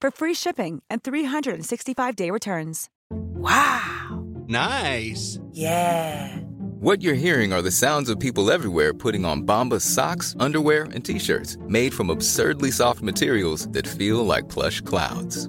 for free shipping and 365-day returns. Wow. Nice. Yeah. What you're hearing are the sounds of people everywhere putting on Bombas socks, underwear, and t-shirts made from absurdly soft materials that feel like plush clouds.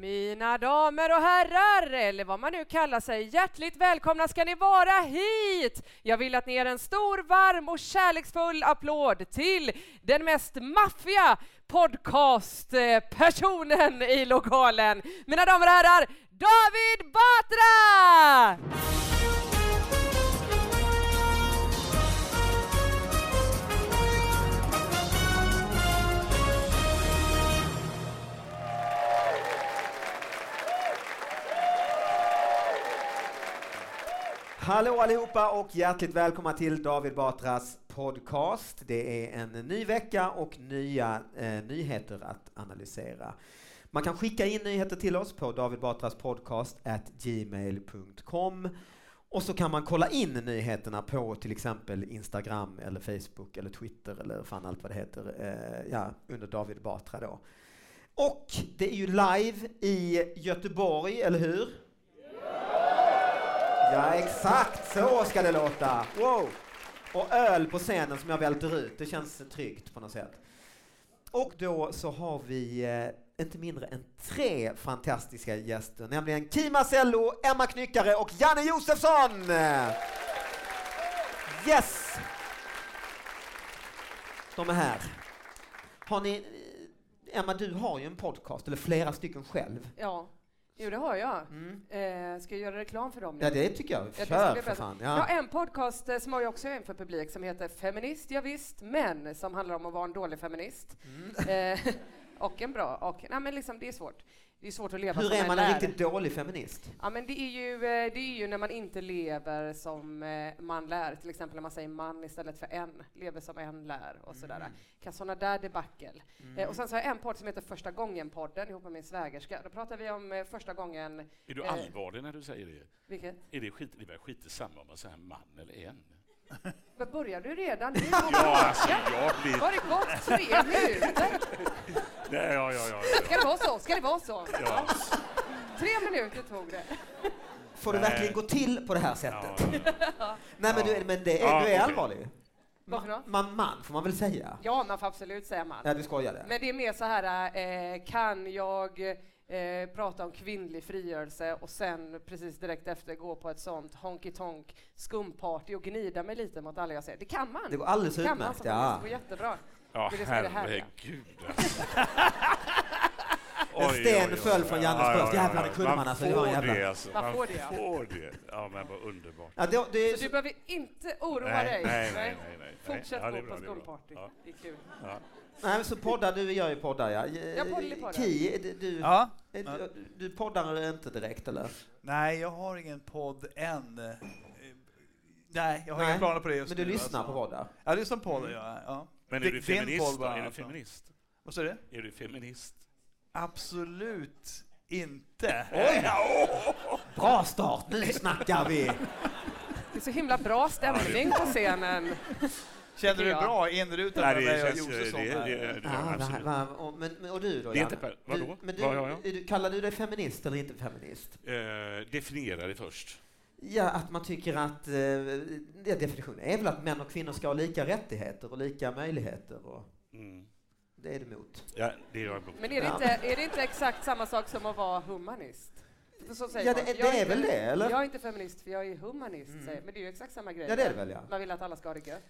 Mina damer och herrar, eller vad man nu kallar sig, hjärtligt välkomna ska ni vara hit! Jag vill att ni ger en stor, varm och kärleksfull applåd till den mest maffiga podcastpersonen i lokalen. Mina damer och herrar, David Batra! Hallå allihopa och hjärtligt välkomna till David Batras podcast. Det är en ny vecka och nya eh, nyheter att analysera. Man kan skicka in nyheter till oss på Davidbatraspodcastgmail.com. Och så kan man kolla in nyheterna på till exempel Instagram eller Facebook eller Twitter eller fan allt vad det heter, eh, ja, under David Batra då. Och det är ju live i Göteborg, eller hur? Ja, exakt så ska det låta. Wow! Och öl på scenen som jag välter ut, det känns tryggt på något sätt. Och då så har vi eh, inte mindre än tre fantastiska gäster, nämligen Kim Marcello, Emma Knyckare och Janne Josefsson! Yes! De är här. Har ni, Emma, du har ju en podcast, eller flera stycken själv. Ja, jo det har jag. Eh, ska jag göra reklam för dem? nu? Ja, det tycker jag. Ja, Kör skulle för jag fan. Jag har Ja. en podcast eh, som har jag också en för publik som heter Feminist, ja, visst, men som handlar om att vara en dålig feminist. Mm. Eh, och en bra. Och, nej, men liksom, det är svårt. Det är svårt att leva Hur som är man en riktigt dålig feminist? Ja, men det är, ju, eh, det är ju när man inte lever som eh, man lär, till exempel när man säger man istället för en, lever som en lär och sådär. Mm. Kan sådana där debacle. Eh, och sen så har jag en podd som heter Första gången-podden ihop med min svägerska. Då pratar vi om eh, första gången... Är du eh, allvarlig när du säger det? Vilket? Är det skit, det är väl skit i samma om man säger man eller en? Men börjar du redan nu? Ja, alltså, jag blir... Har det gått tre minuter? Nej, ja, ja, ja, Ska det vara så? Ska det vara så? ja. Tre minuter tog det. Får det verkligen gå till på det här ja. sättet? ja. Nej, men, du, men det är, Ja, du är okej. allvarlig. Varför då? Man, man får man väl säga? Ja, man får absolut säga man. Ja, du skojade. Men det är mer så här, eh, kan jag eh, prata om kvinnlig frigörelse och sen precis direkt efter gå på ett sånt honky tonk skumparty och gnida mig lite mot alla jag ser. Det kan man. Det går alldeles Det kan man utmärkt. Ja. Det går jättebra. Ja, Det är det är det herregud. En Oj, sten oj, oj. föll från Jannes Ja, ja, bröst. ja, Jävlar, det kunde man alltså. Det var en jävla- det, alltså. Man Man får det, ja. får det. Ja, men vad underbart. Ja, det, det, Så du behöver inte oroa Nej, dig. nej, nej, nej, nej. Fortsätt Ja, det är gå bra, på det är bra. skumparty. Ja. Det är kul. Ja. Nej, men så poddar, du gör ju poddar ja. Jag poddar, poddar. Ki, du, Ja. du, du poddar inte direkt eller? Nej, jag har ingen podd än. Eh, Nej, jag har Nej, inga planer på det just Men du nu. lyssnar alltså. på poddar? Ja, jag lyssnar på poddar, ja. ja. Men är du feminist bara, Är du alltså. feminist? Vad sa du? Är du feminist? Absolut inte. Oj! Bra start, nu snackar vi! Det är så himla bra stämning på scenen. Känner du dig bra inrutad Nej, med det mig och Josefsson Ja, men, och du då, Det är Janne? inte per- vadå? Du, men du, Vad har jag? är du, kallar du dig feminist eller inte feminist? Eh, definiera det först. Ja, att man tycker att... Eh, ja, definitionen är väl att män och kvinnor ska ha lika rättigheter och lika möjligheter. Och Mm. det är du emot. Ja, det är jag emot. Men är det, Ja. inte, är det inte exakt samma sak som att vara humanist? Så säger Ja, det- det Jag är inte- väl det, eller? Jag är inte feminist för jag är humanist, Mm. säger, men det är ju exakt samma grej. Ja, det är det väl, ja. Man vill att alla ska ha det gött.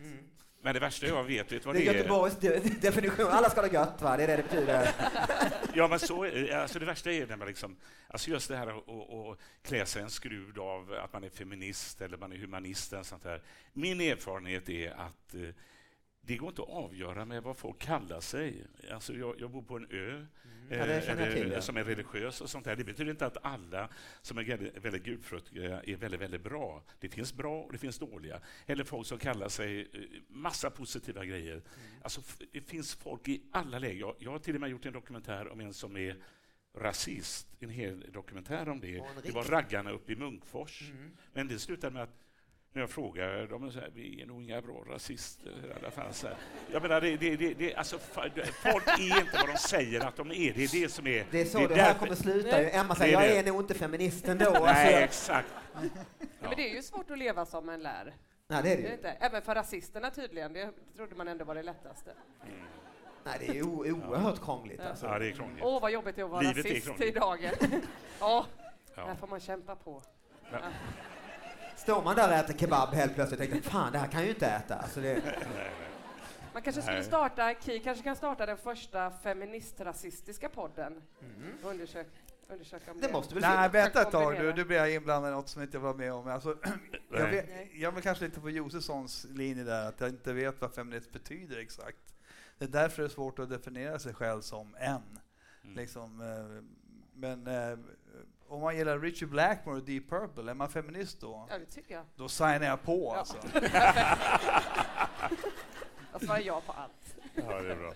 Men det värsta jag vet, vet vad Det det är är? Göteborgs de- definition. Alla ska ha det gött, va? Det är det det betyder. Ja, men så, är- alltså det värsta är när man liksom, alltså just det här att klä sig en skrud av att man är feminist eller man är humanist. eller sånt där. Min erfarenhet är att eh, det går inte att avgöra med vad folk kallar sig. Alltså jag, jag bor på en ö Mm. Ja, jag eh, som är religiös och sånt där. Det betyder inte att alla som är väldigt, gudfruktiga är väldigt, väldigt bra. Det finns bra och det finns dåliga. Eller folk som kallar sig eh, massa positiva grejer. Mm. Alltså, det finns folk i alla läger. Jag, jag har till och med gjort en dokumentär om en som är rasist, en hel dokumentär om det. Det var raggarna uppe i Munkfors. Mm. Men det slutade med att när jag frågar dem, så här, vi är nog inga bra rasister i alla fall. Så här. Jag menar, det, det, det, det, alltså, folk är inte vad de säger att de är. Det är det som är... Det är så det, är här därför- kommer sluta ju. Emma säger, Det är jag det. är nog inte feminist ändå. Nej, Alltså, exakt. Ja. Men det är ju svårt att leva som en lär. nej, det är det Det är inte. Även för rasisterna tydligen. Det trodde man ändå var det lättaste. Nej, det är oerhört krångligt. Alltså. Ja, det är krångligt. Åh, vad jobbigt det är att vara Livet rasist i dagen. ja, Ja. här får man kämpa på. Men- Står man där och äter kebab helt plötsligt och tänker, fan det här kan jag ju inte äta. Alltså, det, Man kanske skulle starta, Ki kanske kan starta den första feministrasistiska podden. Undersök, undersöka om det måste väl Nej, vänta ett tag nu. Nu blir jag inblandad i något som jag inte var med om. Alltså, jag, vet, jag vill kanske lite på Josefssons linje där, att jag inte vet vad feminist betyder exakt. Det är därför det är svårt att definiera sig själv som en. Mm. Liksom, eh, men eh, om man gillar Richie Blackmore och Deep Purple, är man feminist då? Ja, det tycker jag. Då signar jag på Ja. alltså. Jag svarar ja på allt. Ja, det är bra.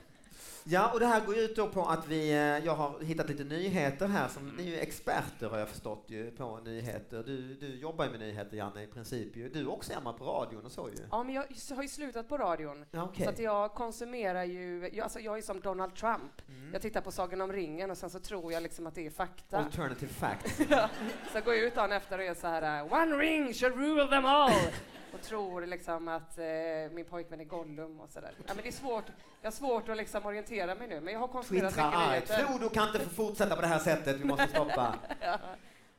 Ja, och det här går ju ut då på att vi, eh, jag har hittat lite nyheter här, som ni är ju experter har jag förstått ju på nyheter. Du, du jobbar ju med nyheter Janne i princip ju. Du också Emma på radion och så ju. Ja, men jag har ju slutat på radion. Ja, okej. Så att jag konsumerar ju, jag, alltså jag är som Donald Trump. Mm. Jag tittar på Sagan om ringen och sen så tror jag liksom att det är fakta. Alternative facts. Så går jag ut dagen efter och är så här One ring shall rule them all! och tror liksom att eh, min pojkvän är Gollum och sådär. Ja, men det är svårt, jag har svårt att liksom orientera mig nu, men jag har Twittra mycket nyheter. Frodo kan inte få fortsätta på det här sättet, vi måste stoppa.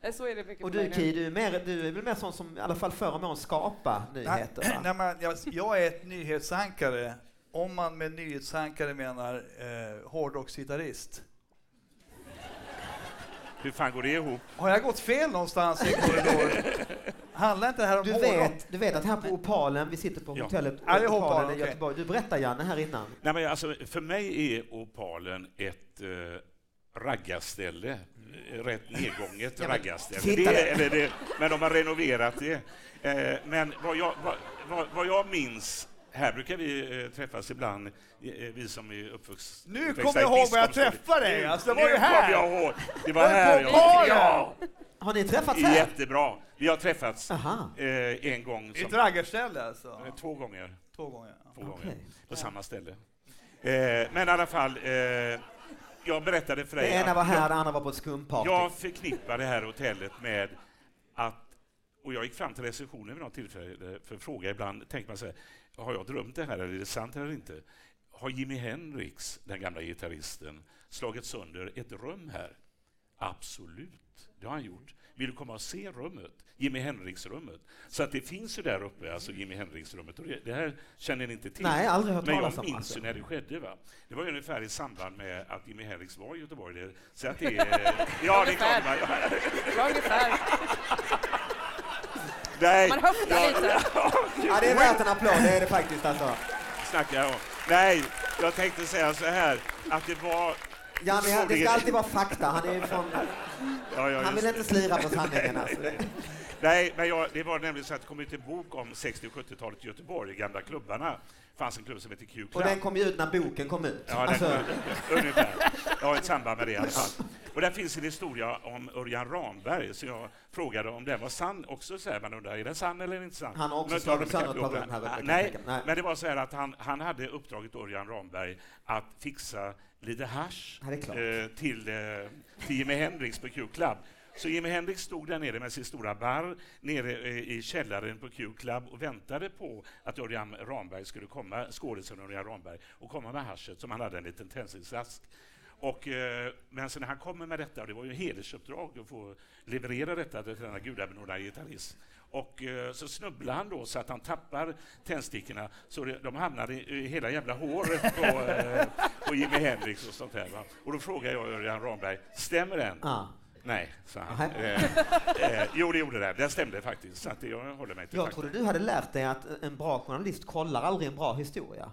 Ja, så är det mycket Och du Ki, du är, mer, du är väl mer sån som i alla fall förr om åren skapa nyheter va? Nej, men jag, jag är ett nyhetsankare, om man med nyhetsankare menar eh, hårdrocksgitarrist. Hur fan går det ihop? Har jag gått fel någonstans i en korridor? Handlar inte det här om Du vet, du vet att här på Opalen, vi sitter på Ja. hotellet Ja, Opalen i. Göteborg. Du berättar Janne här innan. Nej, men alltså, för mig är Opalen ett eh, raggarställe. Eh, Rätt nedgånget Ja, men raggarställe. Det, eller det, men de har renoverat det. Eh, men vad jag, vad, vad, vad jag minns här brukar vi eh, träffas ibland, eh, vi som är uppvuxna... Nu kommer jag ihåg var jag träffade dig, alltså, det var ju här. jag ihåg. Det var här jag... Ja, Har ni träffats här? jättebra. Vi har träffats Aha. eh, en gång. I Som, ett raggarställe alltså? eh, två gånger. Två gånger. ja. Två gånger. Okej. På samma ställe. Eh, men i alla fall, eh, jag berättade för dig Det ena att var här, det andra var på ett skumparty. jag förknippar det här hotellet med att, och jag gick fram till receptionen vid något tillfälle för att fråga ibland, tänker man så här, har jag drömt det här eller är det sant eller inte? Har Jimi Hendrix, den gamla gitarristen, slagit sönder ett rum här? Absolut, det har han gjort. Vill du komma och se rummet? Jimi Hendrix-rummet. Så att det finns ju där uppe, alltså Jimi Hendrix-rummet. Och det, det här känner ni inte till. Nej, aldrig hört Men jag minns alltså. när det skedde. Va? Det var ju ungefär i samband med att Jimi Hendrix var i Göteborg. Det, så att det är... Ja, det är klart. va? Ja, ungefär. Nej, Man höftar ja, lite. Ja, det är värt en applåd, det är det faktiskt alltså. snackar jag om. Nej, jag tänkte säga så här, att det var... Janne, det ska alltid vara fakta. Han är från... Ja, ja, Han vill inte slira på sanningen alltså. Nej, men jag, det var nämligen så att det kom ut en bok om 60 och 70-talet i Göteborg, gamla klubbarna. Det fanns en klubb som hette Q Och den kom ju ut när boken kom ut. Ja, den Alltså, kom ut, ungefär. Jag har ett samband med det i alla fall. Och där finns en historia om Örjan Ramberg, så jag frågade om den var sann också. Så här, man undrar, är den sann eller inte sann? Han har också slagit sönder rum här, Nej, mig. men det var så här att han, han hade uppdragit Örjan Ramberg att fixa lite klart. eh, till, eh, till Jimi Hendrix på Q Club. Så Jimi Hendrix stod där nere med sin stora bar nere eh, i källaren på Q Club och väntade på att Örjan Ramberg skulle komma, skådisen Örjan Ramberg, och komma med haschet som han hade en liten tändsticksask. Och, eh, men sen när han kommer med detta, och det var ju hedersuppdrag att få leverera detta till denna gudabenådade gitarrist, och eh, så snubblar han då så att han tappar tändstickorna så det, de hamnar i, hela jävla håret på, eh, på Jimi Hendrix och sånt där. Va? Och då frågar jag Örjan Ramberg, stämmer den? Ja. Nej, sa han. Eh, eh, jo, det gjorde det. Den stämde faktiskt. Så att jag håller mig till Jag fakta. trodde du hade lärt dig att en bra journalist kollar aldrig en bra historia.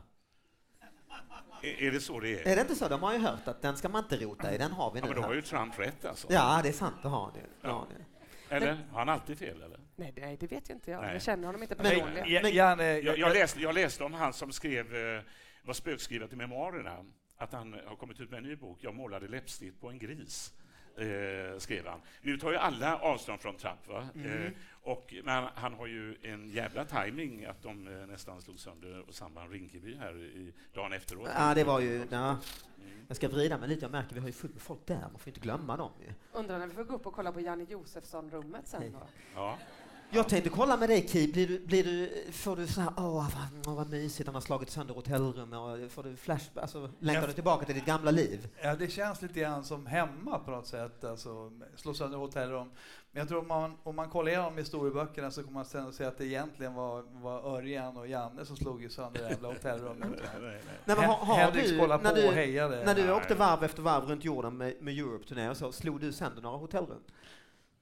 Är, det så det är? Är det inte så? De har ju hört att den ska man inte rota i, den har vi Ja, nu men då har ju Trump rätt alltså. Ja, det är sant, det har. Det har ni. Eller? Har han alltid fel? Eller? Nej, nej, det vet jag inte jag. Nej. Jag känner honom inte personligen. Ja, Janne, Jag, jag, läste, jag läste om han som skrev, eh, var spökskrivet i memoarerna, att han har kommit ut med en ny bok, Jag målade läppstift på en gris. Eh, skrev han. Nu tar ju alla avstånd från Trump, va? Mm. Eh, och, men han har ju en jävla timing att de eh, nästan slog sönder Samband Rinkeby här i, dagen efteråt. Ja, det var ju... Ja. Mm. Jag ska vrida mig lite, jag märker vi har ju fullt med folk där, man får inte glömma dem ju. Undrar när vi får gå upp och kolla på Janne Josefsson-rummet sen då? Ja. Jag tänkte kolla med dig Ki, blir du, blir du, får du så här, åh vad, åh, vad mysigt, han har slagit sönder hotellrum, och får du flash, alltså längtar du tillbaka till ditt gamla liv? Ja, det känns lite grann som hemma på något sätt, alltså slå sönder hotellrum. Men jag tror om man, om man kollar igenom historieböckerna så kommer man sen att se att det egentligen var, var Örjan och Janne som slog sönder det jävla hotellrummet. Nej, nej. Nej, men har, har Henrik du, kollade när på du, och hejade. när du Nej. åkte varv efter varv runt jorden med, med Europe-turné och så, slog du sönder några hotellrum?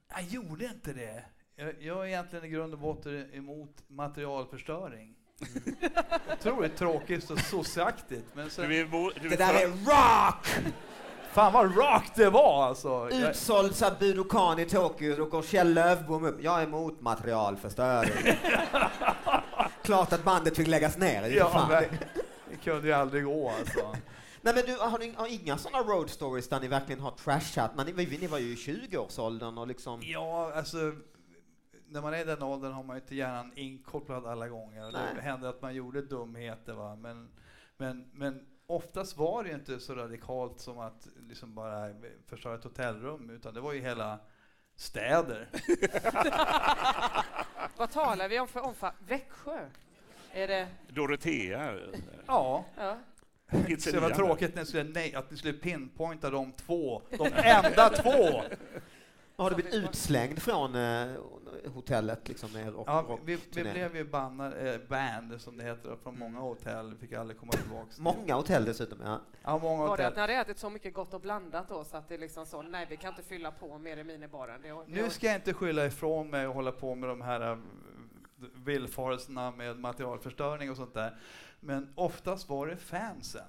Jag gjorde inte det. Jag, jag är egentligen i grund och botten emot materialförstöring. Otroligt tråkigt och sosseaktigt. Men sen, Du är, bo- du Det där är rock! fan vad rakt det var alltså! Utsåld Budokan i Tokyo, då går Kjell Löfbom upp. Jag är emot materialförstöring. Klart att bandet fick läggas ner. det ja, fan. men, det kunde ju aldrig gå alltså. Nej men du, har ni har inga sådana road stories där ni verkligen har trashat? Men ni, ni var ju i 20-årsåldern och liksom... Ja, alltså när man är i den åldern har man ju inte hjärnan inkopplad alla gånger. Det Nej. hände att man gjorde dumheter va, men, men, men oftast var det ju inte så radikalt som att liksom bara förstöra ett hotellrum, utan det var ju hela städer. Vad talar vi om för omfattning? Växjö? Är det... Dorotea. Ja, Ja. så det var tråkigt när ni skulle, nej, att ni skulle pinpointa de två, de enda två! Har du blivit utslängd från eh, hotellet liksom med rock, Ja, rock vi, vi blev ju bannade, eh, band som det heter, från många hotell, vi fick aldrig komma tillbaks. Många hotell dessutom, ja. Ja, många Var det hotell. att ni hade ätit så mycket gott och blandat då så att det liksom så, nej vi kan inte fylla på mer i minibaren. Det, Nu ska jag inte skylla ifrån mig och hålla på med de här äh, villfarelserna med materialförstöring och sånt där. Men oftast var det fansen.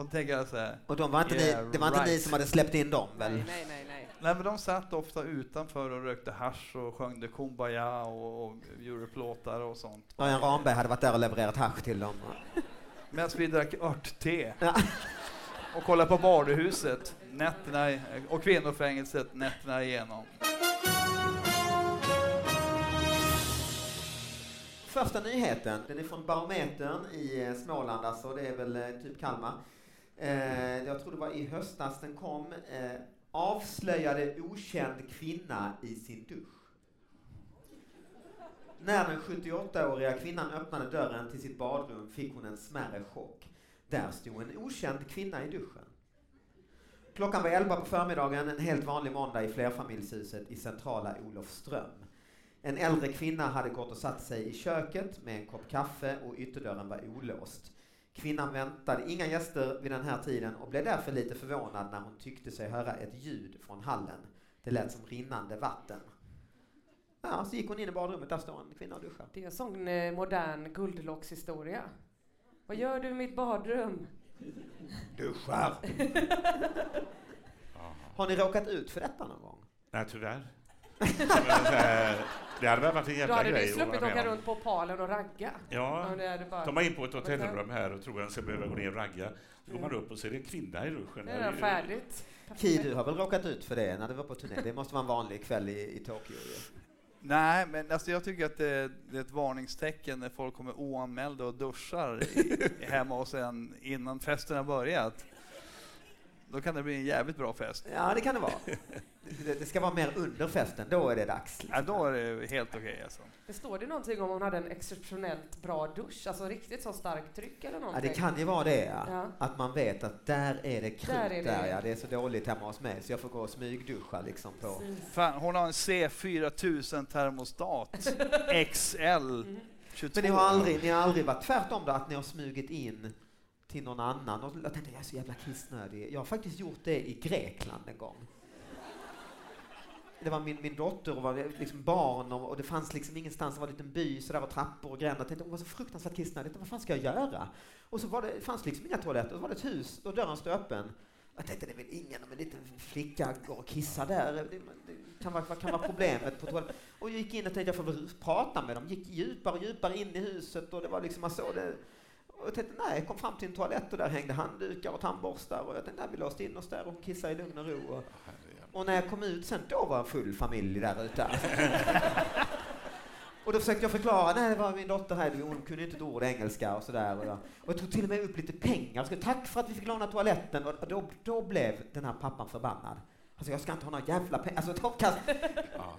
Och tänker jag så här, Och de var inte Yeah, ni, det var inte ni som hade släppt in dem väl? Nej, nej, nej, nej. nej men de satt ofta utanför och rökte hasch och sjöng Kumbaya och, och Europe-låtar och sånt. Örjan Ramberg hade varit där och levererat hasch till dem. Medan vi drack örtte Ja. och kollade på Varuhuset nätterna, i- och kvinnofängelset nätterna igenom. Första nyheten, den är från Barometern i eh, Småland, alltså det är väl eh, typ Kalmar. Eh, jag tror det var i höstas den kom. Eh, avslöjade okänd kvinna i sin dusch. När den 78-åriga kvinnan öppnade dörren till sitt badrum fick hon en smärre chock. Där stod en okänd kvinna i duschen. Klockan var 11 på förmiddagen en helt vanlig måndag i flerfamiljshuset i centrala Olofström. En äldre kvinna hade gått och satt sig i köket med en kopp kaffe och ytterdörren var olåst. Kvinnan väntade inga gäster vid den här tiden och blev därför lite förvånad när hon tyckte sig höra ett ljud från hallen. Det lät som rinnande vatten. Ja, så gick hon in i badrummet, där står en kvinna och duschar. Det är en sån eh, modern guldlockshistoria. Vad gör du i mitt badrum? Har ni råkat ut för detta någon gång? Nej, tyvärr. Det hade väl varit en jävla Då hade grej att sluppit åka runt på Palen och ragga. Ja, bara- tar man in på ett hotellrum här och tror att man ska behöva gå ner och ragga. Så går man upp och så är det en kvinna i duschen. Det är färdigt. Ki, du har väl råkat ut för det när du var på turné? Det måste vara en vanlig kväll i, i Tokyo ju. Nej, men alltså jag tycker att det, det är ett varningstecken när folk kommer oanmälda och duschar i, hemma hos en innan festen har börjat. Då kan det bli en jävligt bra fest. Ja, det kan det vara. Det, det ska vara mer under festen, då är det dags. Ja, då är det helt okej alltså. Det står det någonting om hon hade en exceptionellt bra dusch? Alltså riktigt så starkt tryck eller Ja, någonting? det kan ju vara det, ja. Ja. Att man vet att där är det krut Där där, är det. ja. Det är så dåligt hemma hos mig så jag får gå och smygduscha liksom på... Fan, hon har en C4000 termostat XL 22. Men ni har aldrig, ni har aldrig varit tvärtom då, att ni har smugit in till någon annan? Och jag tänkte, jag är så jävla kissnödig. Jag har faktiskt gjort det i Grekland en gång. Det var min, min dotter och var liksom barn och, och det fanns liksom ingenstans, det var en liten by så där var trappor och gränder. Jag tänkte hon var så fruktansvärt kissnödig, vad fan ska jag göra? Och så var det, det fanns liksom inga toaletter, och så var det ett hus och dörren stod öppen. Jag tänkte det är väl ingen om en liten flicka går och kissar där. Det, det kan vara, vad kan vara problemet på toaletten? Och jag gick in och tänkte jag får väl prata med dem. Gick djupare och djupare in i huset och det var liksom, man såg det. Och tänkte nej, jag kom fram till en toalett och där hängde handdukar och tandborstar och jag tänkte nej, vi låste in oss där och kissade i lugn och ro. Och, och när jag kom ut sen, då var en full familj där ute. Och då försökte jag förklara, nej det var min dotter här, hon kunde inte ett ord engelska och sådär. Och, jag- och jag tog till och med upp lite pengar, så, tack för att vi fick låna toaletten. Och då, då blev den här pappan förbannad. Alltså jag ska inte ha några jävla pengar. Alltså.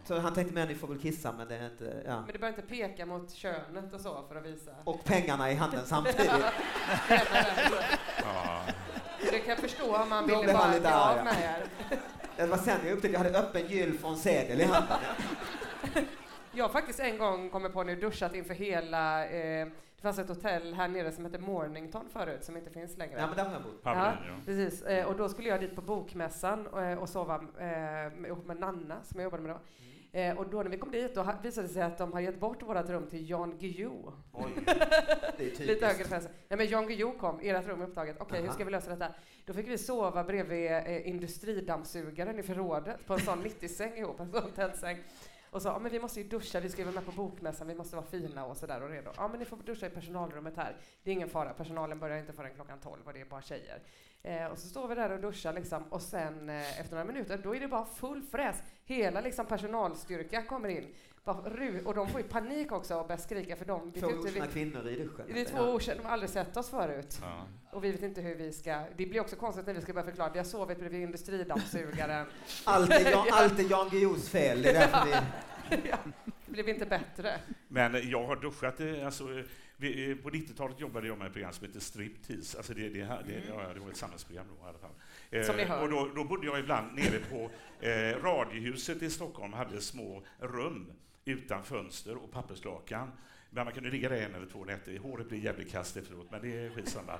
Så han tänkte, ni får väl kissa, men det är inte, ja. Men det behöver inte peka mot könet och så för att visa. Och pengarna i handen samtidigt. Det kan jag förstå om man ville bara bli av med er. Det var sen jag upptäckte att jag hade öppen och en sedel i handen. Jag har faktiskt en gång kommit på nu duschat inför hela eh, det fanns ett hotell här nere som hette Mornington förut, som inte finns längre. Ja, men där har jag bott. Ja, ja. precis. Eh, och då skulle jag dit på bokmässan och, eh, och sova eh, ihop med Nanna, som jag jobbade med då. Eh, och då när vi kom dit, då visade det sig att de har gett bort vårt rum till Jan Guillou. Oj, det är Lite typiskt. högre press. Nej men Jan Guillou kom, ert rum är upptaget. Okej, hur Aha. ska vi lösa detta? Då fick vi sova bredvid eh, industridammsugaren i förrådet på en sån 90-säng ihop, en sån tältsäng. Och sa, ja men vi måste ju duscha, vi ska ju vara med på bokmässan, vi måste vara fina och sådär och redo. Ja men ni får duscha i personalrummet här. Det är ingen fara, personalen börjar inte förrän klockan 12 och det är bara tjejer. Eh, och så står vi där och duschar liksom och sen eh, efter några minuter, då är det bara full fräs. Hela liksom personalstyrka kommer in. Och de får ju panik också och börjar skrika för de vet Två ju inte vi- kvinnor i duschen. det är två okända, de har aldrig sett oss förut. Ja. Och vi vet inte hur vi ska... Det blir också konstigt när vi ska börja förklara. Vi har sovit bredvid industridammsugaren. Allt är Ja. allt är Jan Guillous fel, det är därför vi... ja, det blev inte bättre. Men jag har duschat, eh, alltså, eh, vi, eh, på 90-talet jobbade jag med ett program som heter Striptease. Alltså det, det, här- det, ja, det var ett samhällsprogram då i alla fall. Mm. Hör. och då, då bodde jag ibland nere på eh, Radiohuset i Stockholm, hade små rum utan fönster och papperslakan. Men man kunde ligga där en eller två nätter. Håret blir jävligt kast efteråt, men det är skitsamma.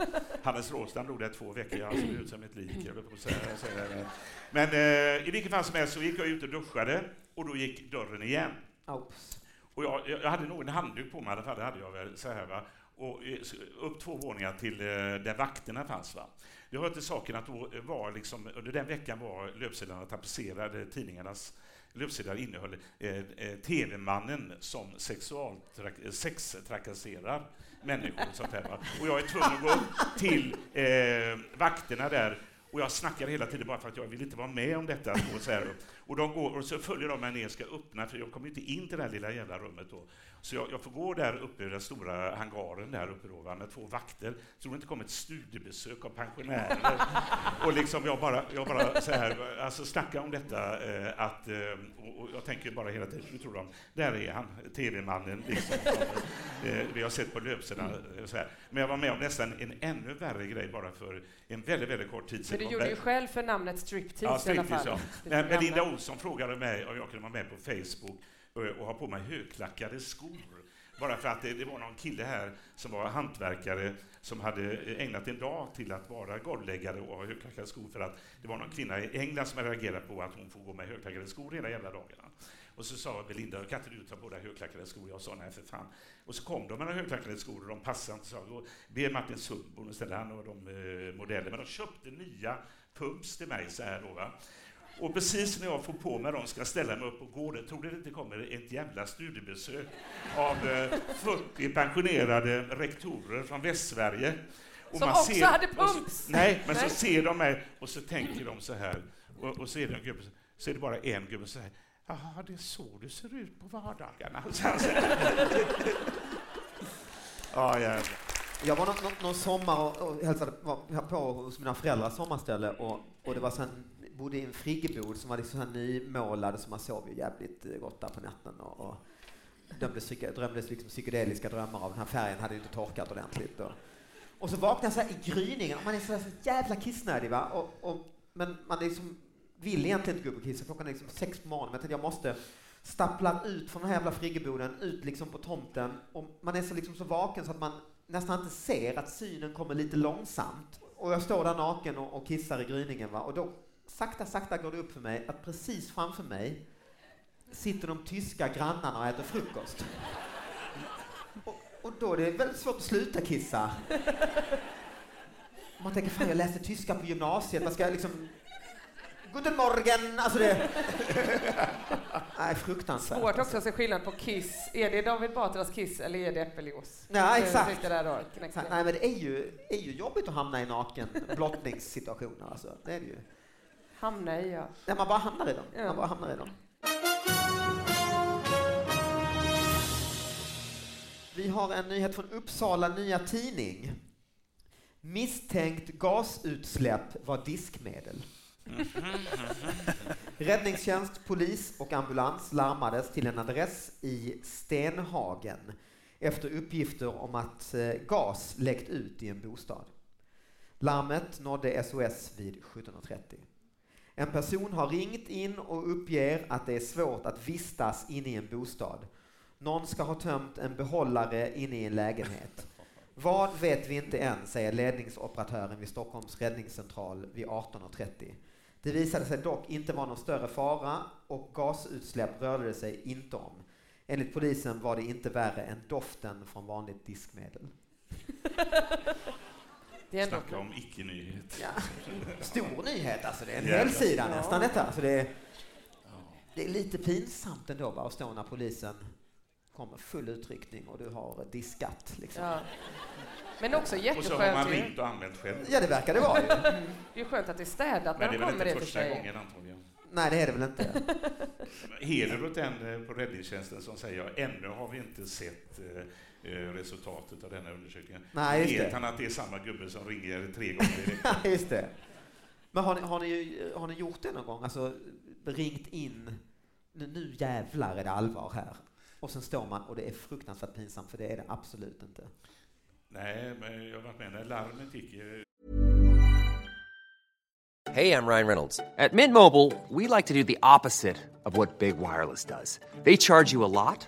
Hannes Råstam låg där två veckor, han såg ut som ett lik. Jag på säga. Men eh, i vilket fall som helst så gick jag ut och duschade och då gick dörren igen. Oops. Och jag, jag hade nog en handduk på mig i alla fall, det hade jag väl så här va. Och eh, upp två våningar till eh, där vakterna fanns va. Det hör till saken att då var liksom, under den veckan var löpsedlarna tapetserade, tidningarnas löpsedlar innehöll eh, eh, TV-mannen som sexualtrak- eh, sextrakasserar människor och sånt här. Och jag är tvungen att gå upp till eh, vakterna där och jag snackar hela tiden bara för att jag vill inte vara med om detta. Och så, här. och de går, och så följer de mig ner och ska öppna, för jag kommer inte in till det här lilla jävla rummet då. Så jag, jag får gå där uppe i den stora hangaren där uppe då, va, med två vakter. Så det inte kommer ett studiebesök av pensionärer. och liksom jag bara, jag bara så här, alltså snacka om detta eh, att, eh, och, och jag tänker bara hela tiden, nu tror de, där är han, TV-mannen liksom. eh, vi har sett på löpsedlarna eh. Men jag var med om nästan en ännu värre grej bara för en väldigt, väldigt kort tid sedan. du Det var gjorde ju själv för namnet striptease Ja, i alla striptease, fall. ja. Men gamla. Olsson frågade mig om jag kunde vara med på Facebook och, ha på mig högklackade skor. Bara för att det, det var någon kille här som var hantverkare som hade ägnat en dag till att vara golvläggare och ha högklackade skor för att det var någon kvinna i England som hade reagerat på att hon får gå med högklackade skor hela jävla dagarna. Och så sa Belinda, kan inte du ta på dig högklackade skor? Jag sa nej för fan. Och så kom de med högklackade skor och de passade inte. Så jag ber Martin Sundborn och ställde han och de eh, modeller. Men de köpte nya pumps till mig så här då va. Och precis när jag får på mig dem ska ställa mig upp och gå, det tror det inte kommer ett jävla studiebesök av 40 eh, pensionerade rektorer från Västsverige. Och Som också ser, hade pumps! Så, nej, men nej. så ser de mig och så tänker de så här, och, och så är det en gubbe, så är det bara en gubbe som säger Jaha, det är så du ser ut på vardagarna. ja, jävlar. Jag var någon, någon, någon sommar och, och hälsade var på hos mina föräldrars sommarställe och, och det var sen bodde i en friggebod som var liksom så nymålad så man sov ju jävligt eh, gott där på natten och, och drömde, drömdes liksom psykedeliska drömmar av den här färgen hade ju inte torkat ordentligt. Och, och så vaknade jag så här i gryningen och man är så, så jävla kissnödig va. Och, och, men man liksom vill egentligen inte gå upp och kissa, klockan är liksom sex på morgonen. Men jag tänkte jag måste stappla ut från den här jävla friggeboden, ut liksom på tomten. Och man är så, liksom så vaken så att man nästan inte ser att synen kommer lite långsamt. Och jag står där naken och, och kissar i gryningen va. Och då sakta, sakta går det upp för mig att precis framför mig sitter de tyska grannarna och äter frukost. Och, och då är det väldigt svårt att sluta kissa. Man tänker, fan jag läste tyska på gymnasiet, vad ska liksom Guten Morgen! Alltså det... Nej, fruktansvärt. Svårt också att se skillnad på Kiss. Är det David Batras Kiss eller är det äppeljuice? Ja, exakt. Där då, Nej, men det är ju, är ju jobbigt att hamna i naken blottningssituationer. Alltså. Det är det ju. Hamna i, ja. Nej, man bara hamnar i dem. Ja. Man bara hamnar i dem. Vi har en nyhet från Uppsala Nya Tidning. Misstänkt gasutsläpp var diskmedel. Räddningstjänst, polis och ambulans larmades till en adress i Stenhagen efter uppgifter om att eh, gas läckt ut i en bostad. Larmet nådde SOS vid 17.30. En person har ringt in och uppger att det är svårt att vistas inne i en bostad. Någon ska ha tömt en behållare inne i en lägenhet. Vad vet vi inte än, säger ledningsoperatören vid Stockholms räddningscentral vid 18.30. Det visade sig dock inte vara någon större fara och gasutsläpp rörde det sig inte om. Enligt polisen var det inte värre än doften från vanligt diskmedel. Snacka om icke-nyhet. Ja. Stor nyhet alltså, det är en hel sida ja. nästan detta. Alltså det, är, det är lite pinsamt ändå bara att stå när polisen kommer full utryckning och du har diskat. Liksom. Ja. Men också jätteskönt. Och så har man ringt och anmält själv. Ja, det verkar det vara. Mm. Det är skönt att det är städat när de kommer. Men det är väl inte första gången antagligen. Nej, det är det väl inte. Heder åt den eh, på räddningstjänsten som säger ännu har vi inte sett eh, resultatet av denna undersökningen. Nej, just Vet han att det är samma gubbe som ringer tre gånger i veckan? just det. Men har ni, har, ni, har ni gjort det någon gång? Alltså ringt in, nu, nu jävlar är det allvar här. Och sen står man och det är fruktansvärt pinsamt, för det är det absolut inte. Nej, men jag har varit med när larmet gick. Hej, I'm Ryan Reynolds. At Mint Mobile, we like to do the opposite of what Big Wireless does. They charge you a lot,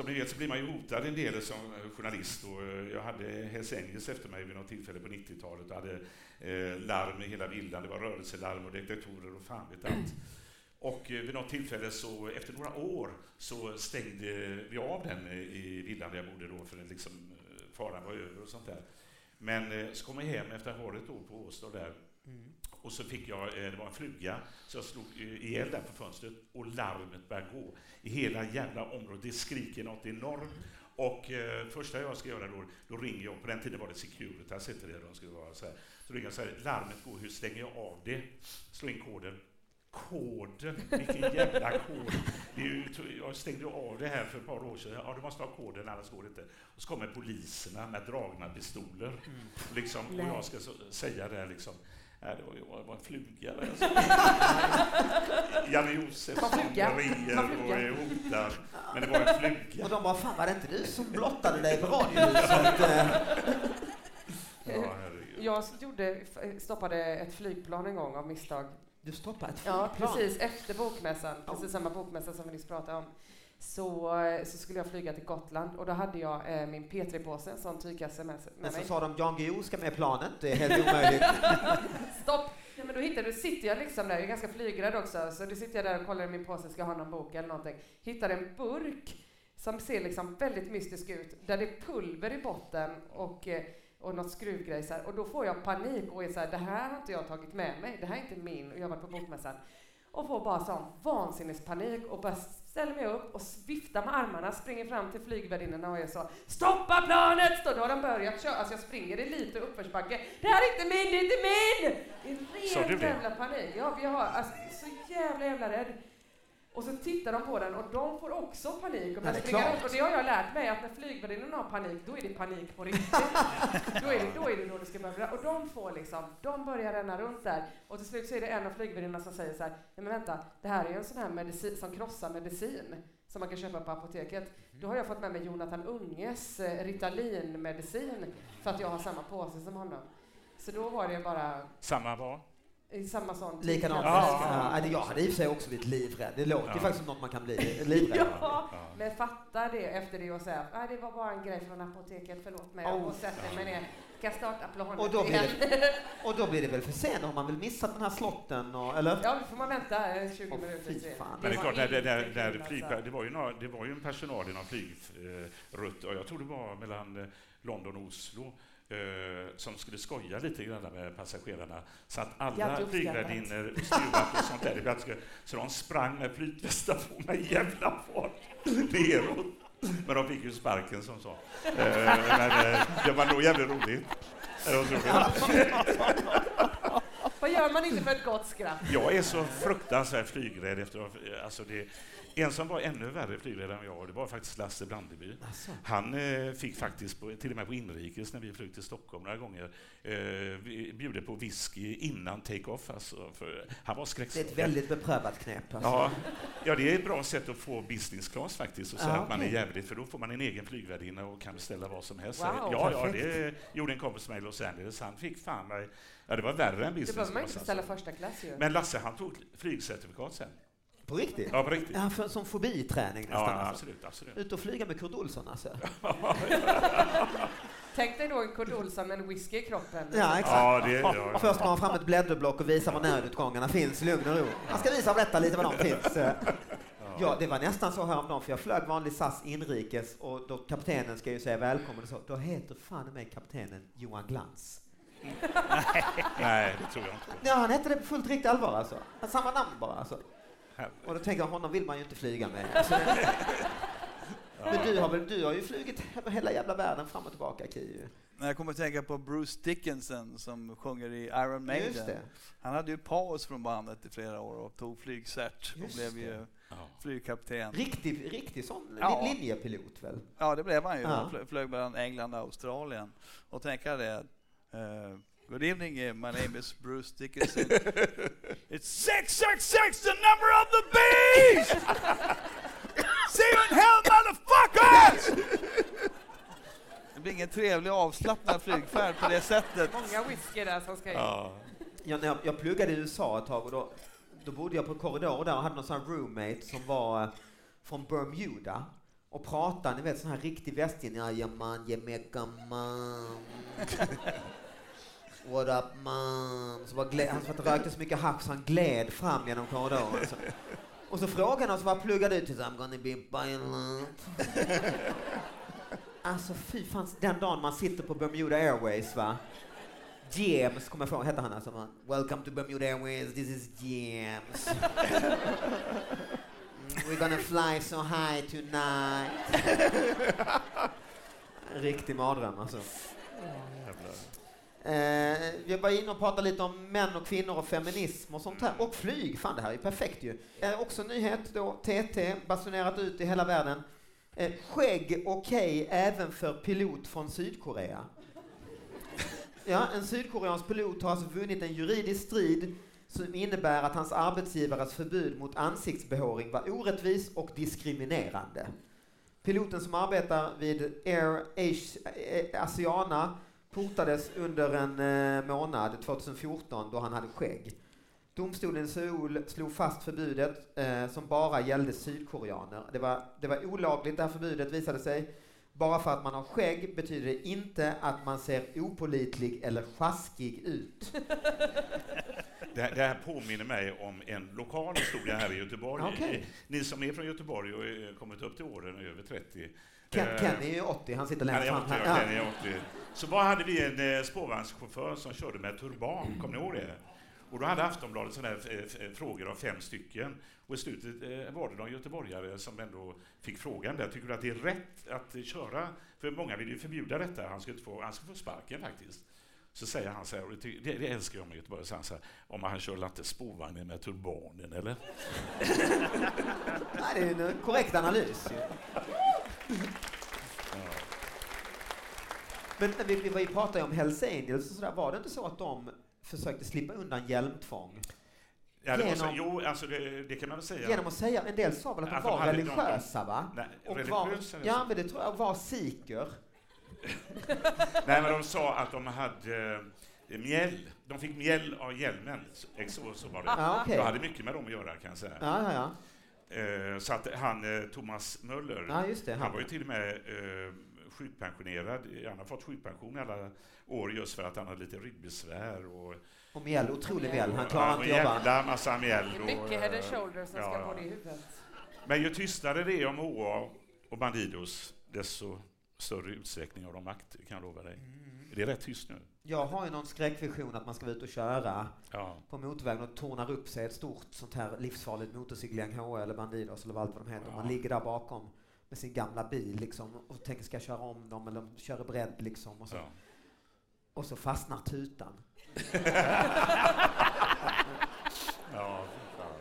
Som ni vet så blir man ju hotad en del som journalist. Och eh, jag hade Hells Angels efter mig vid något tillfälle på 90-talet och hade eh, larm i hela villan. Det var rörelselarm och detektorer och fan vet allt. Och eh, vid något tillfälle, så, efter några år, så stängde vi av den eh, i villan där jag bodde då, för den liksom, faran var över och sånt där. Men så kom jag hem efter att ha varit på Åstad där och så fick jag, det var en fluga, så jag slog ihjäl den på fönstret och larmet började gå i hela jävla området. Det skriker något enormt. Och eh, första jag ska göra då, då ringer jag, på den tiden var det Securitas, hette det, de skulle vara så här. Så ringer jag så här, larmet går, hur stänger jag av det? Slå in koden, koden. Vilken jävla kod. Ju, jag stängde av det här för ett par år sedan. Ja, du måste ha koden, annars går det inte. Och så kommer poliserna med dragna pistoler. Mm. Liksom, och jag ska så, säga det här liksom. Nej, det var, ju, det var en fluga. Alltså. Janne Josefsson ringer och är hotad. Men det var en fluga. Och de bara, fan var det inte du som blottade dig på radiohuset? ja, jag gjorde, stoppade ett flygplan en gång av misstag. Du stoppade ett flygplan? Ja, precis efter bokmässan, precis samma bokmässa som vi nyss pratade om. Så, så skulle jag flyga till Gotland och då hade jag eh, min P3-påse, en sån tygkasse med, med Men så sa de Jan Guillou ska med planet, det är helt omöjligt. Stopp! Ja, men då hittade du, sitter jag liksom där, jag är ganska flygrädd också, så då sitter jag där och kollar i min påse, ska jag ha någon bok eller någonting. Hittar en burk som ser liksom väldigt mystisk ut, där det är pulver i botten och eh, och något skruvgrej så här. Och då får jag panik och är så här, det här har inte jag tagit med mig, det här är inte min, och jag har varit på bokmässan. Och får bara sån vansinnespanik och bara ställer mig upp och viftar med armarna, springer fram till flygvärdinnorna och är så Stoppa planet! Stå, då har de börjat köra, alltså jag springer i lite uppförsbacke. Det här är inte min, det är inte min! Det är ren jävla panik. Ja, vi har, alltså, så jävla jävla rädd. Och så tittar de på den och de får också panik och springa runt. Och det har jag lärt mig att när flygvärdinnorna har panik, då är det panik på riktigt. då, är det, då är det då det ska börja. Och de får liksom, de börjar ränna runt där. Och till slut så är det en av flygvärdinnorna som säger så här, nej men vänta, det här är ju en sån här medicin som krossar medicin som man kan köpa på apoteket. Då har jag fått med mig Jonathan Unges eh, Ritalin-medicin för att jag har samma påse som honom. Så då var det bara... Samma vad? Samma sån Likadant. Ja. Ja, jag hade i och för sig också blivit livrädd. Det låter ja. faktiskt som något man kan bli livrädd ja, men fatta det efter det och säga att det var bara en grej från apoteket, förlåt mig. Oh. Och sätter mig ner. Ska starta planet och då, blir det, och då blir det väl för sent om man vill missa den här slotten, och, eller? Ja, då får man vänta 20 oh, minuter till. Men det är klart, det, det, det, flyg, det, var ju några, det var ju en personal i någon flygrutt, och jag tror det var mellan London och Oslo, eh, som skulle skoja lite grann med passagerarna. Så att alla flygvärdinnor och steward och sånt där, så de sprang med flytvästar på med jävla fart neråt. Men de fick ju sparken som så. Eh, men eh, det var nog jävligt roligt. Vad gör man inte för ett gott skratt? Jag är så fruktansvärt flygrädd efter alltså det, en som var ännu värre flygledare än jag, det var faktiskt Lasse Brandeby. Alltså. Han eh, fick faktiskt, på, till och med på inrikes, när vi flög till Stockholm några gånger, eh, bjuder på whisky innan take-off. Alltså, han var skräckslagen. Det är ett väldigt beprövat knep. Alltså. Ja, ja, det är ett bra sätt att få business class faktiskt, och säga ah, att man är jävligt, för då får man en egen flygvärdinna och kan beställa vad som helst. Wow, ja, ja, det gjorde en kompis med mig i Los Angeles. Han fick fan mig, ja det var värre än business class. Det behöver man inte beställa alltså. första klass ju. Men Lasse, han tog flygcertifikat sen. På riktigt? Ja, på riktigt. Ja, för, som fobiträning nästan. Ja, alltså. absolut, absolut. Ut och flyga med Kurt Olsson alltså. Tänk dig då en Kurt Olsson med en whisky i kroppen. Ja, exakt. Ja, det, ja. Först tar man fram ett blädderblock och visar var nödutgångarna finns, lugn och ro. Man ska visa och berätta lite var de finns. Ja, det var nästan så häromdagen, för jag flög vanlig SAS inrikes och då kaptenen ska ju säga välkommen och så. Då heter fan mig kaptenen Johan Glans. Nej, det tror jag inte. Ja, han hette det på fullt riktigt allvar alltså. Samma namn bara alltså. Och då tänker jag, honom vill man ju inte flyga med. Alltså, men du har, väl, du har ju flugit hela jävla världen fram och tillbaka, Kiu. Jag kommer att tänka på Bruce Dickinson som sjunger i Iron Maiden. Han hade ju paus från bandet i flera år och tog flygcert och blev ju flygkapten. Riktig, riktig sån ja. linjepilot väl? Ja, det blev han ju. Ja. Han flög mellan England och Australien. Och tänka det, uh, Good evening, uh, my name is Bruce Dickinson. it's 666, the number of the beast! In hell, motherfuckers! Det blir ingen trevlig avslappnad flygfärd på det sättet. Många whisky där som ska in. Ja. Ja, när jag, jag pluggade i USA ett tag och då, då bodde jag på korridor där och hade någon sån roommate som var uh, från Bermuda och pratade, ni vet sån här riktig västindier, jajamän, jemekaman. What up man? Så bara gled, han rökte så mycket hasch så han gled fram genom korridoren. Så. Och så frågade han oss vad pluggade ut till. I'm gonna be violent. Alltså fy fan, den dagen man sitter på Bermuda Airways va. James, kommer jag ihåg, hette han alltså. Welcome to Bermuda Airways, this is James. Mm, we're gonna fly so high tonight. En riktig mardröm alltså. Eh, vi var inne och pratade lite om män och kvinnor och feminism och sånt här. Och flyg, fan det här är perfekt ju. Eh, också nyhet då, TT basunerat ut i hela världen. Eh, skägg okej även för pilot från Sydkorea. Ja, en sydkoreansk pilot har alltså vunnit en juridisk strid som innebär att hans arbetsgivares förbud mot ansiktsbehåring var orättvis och diskriminerande. Piloten som arbetar vid Air Asiana portades under en eh, månad 2014 då han hade skägg. Domstolen i Seoul slog fast förbudet eh, som bara gällde sydkoreaner. Det var, det var olagligt det här förbudet visade sig. Bara för att man har skägg betyder det inte att man ser opolitlig eller sjaskig ut. Det här, det här påminner mig om en lokal historia här i Göteborg. Okej. Ni som är från Göteborg och är kommit upp till åren över 30. Ken, eh, Ken är ju 80, han sitter längst fram 80, här. ja, Ken är 80. Så vad hade vi en eh, spårvagnschaufför som körde med turban, kommer ni ihåg det? Och då hade Aftonbladet sådana här eh, frågor av fem stycken. Och i slutet var det någon göteborgare som ändå fick frågan där. Tycker du att det är rätt att köra? För många vill ju förbjuda detta. Han inte få, han ska få sparken faktiskt. Så säger han så här, och det, det, älskar jag med Göteborg, så han så här, om han kör inte spårvagnen med turbanen eller? Nej, det är en korrekt analys. Men vi, vi, vi pratade ju om Hells Angels och sådär. Var det inte så att de försökte slippa undan hjälmtvång? Ja, var så, Genom- jo, alltså det, det kan man väl säga. Genom att säga, en del sa väl att de de var de- religiösa va? Nej, Och religiösa var, ja, men det tror jag var sikher. Nej, men de sa att de hade eh, mjäll. De fick mjäll av hjälmen. Så, så, var det. Ja, okej. Jag hade mycket med dem att göra kan jag säga. Ja, ja, ja. Eh, så att han, eh, Thomas Möller, just det, han. han. var ju till och med eh, sjukpensionerad. Han har fått sjukpension i alla år just för att han hade lite ryggbesvär. Och, Och mjäll, otrolig mjäll. Han och- klarar inte jobba. jävla massa mjäll. Det är och, mycket head and eh, shoulders som ja, ska ja. på det i huvudet. Men ju tystare det är om HA och Bandidos, desto större utsträckning av de makt, kan jag lova dig. Det är rätt tyst nu. Jag har ju någon skräckvision att man ska vara ute och köra Ja. på motorvägen och tornar upp sig ett stort sånt här livsfarligt motorcykelgäng, HA eller Bandidos eller allt vad de heter. Man ligger där bakom med sin gamla bil liksom och tänker ska jag köra om dem eller de kör bredd liksom och så. Ja. Och så fastnar tutan. Ja, fy fan.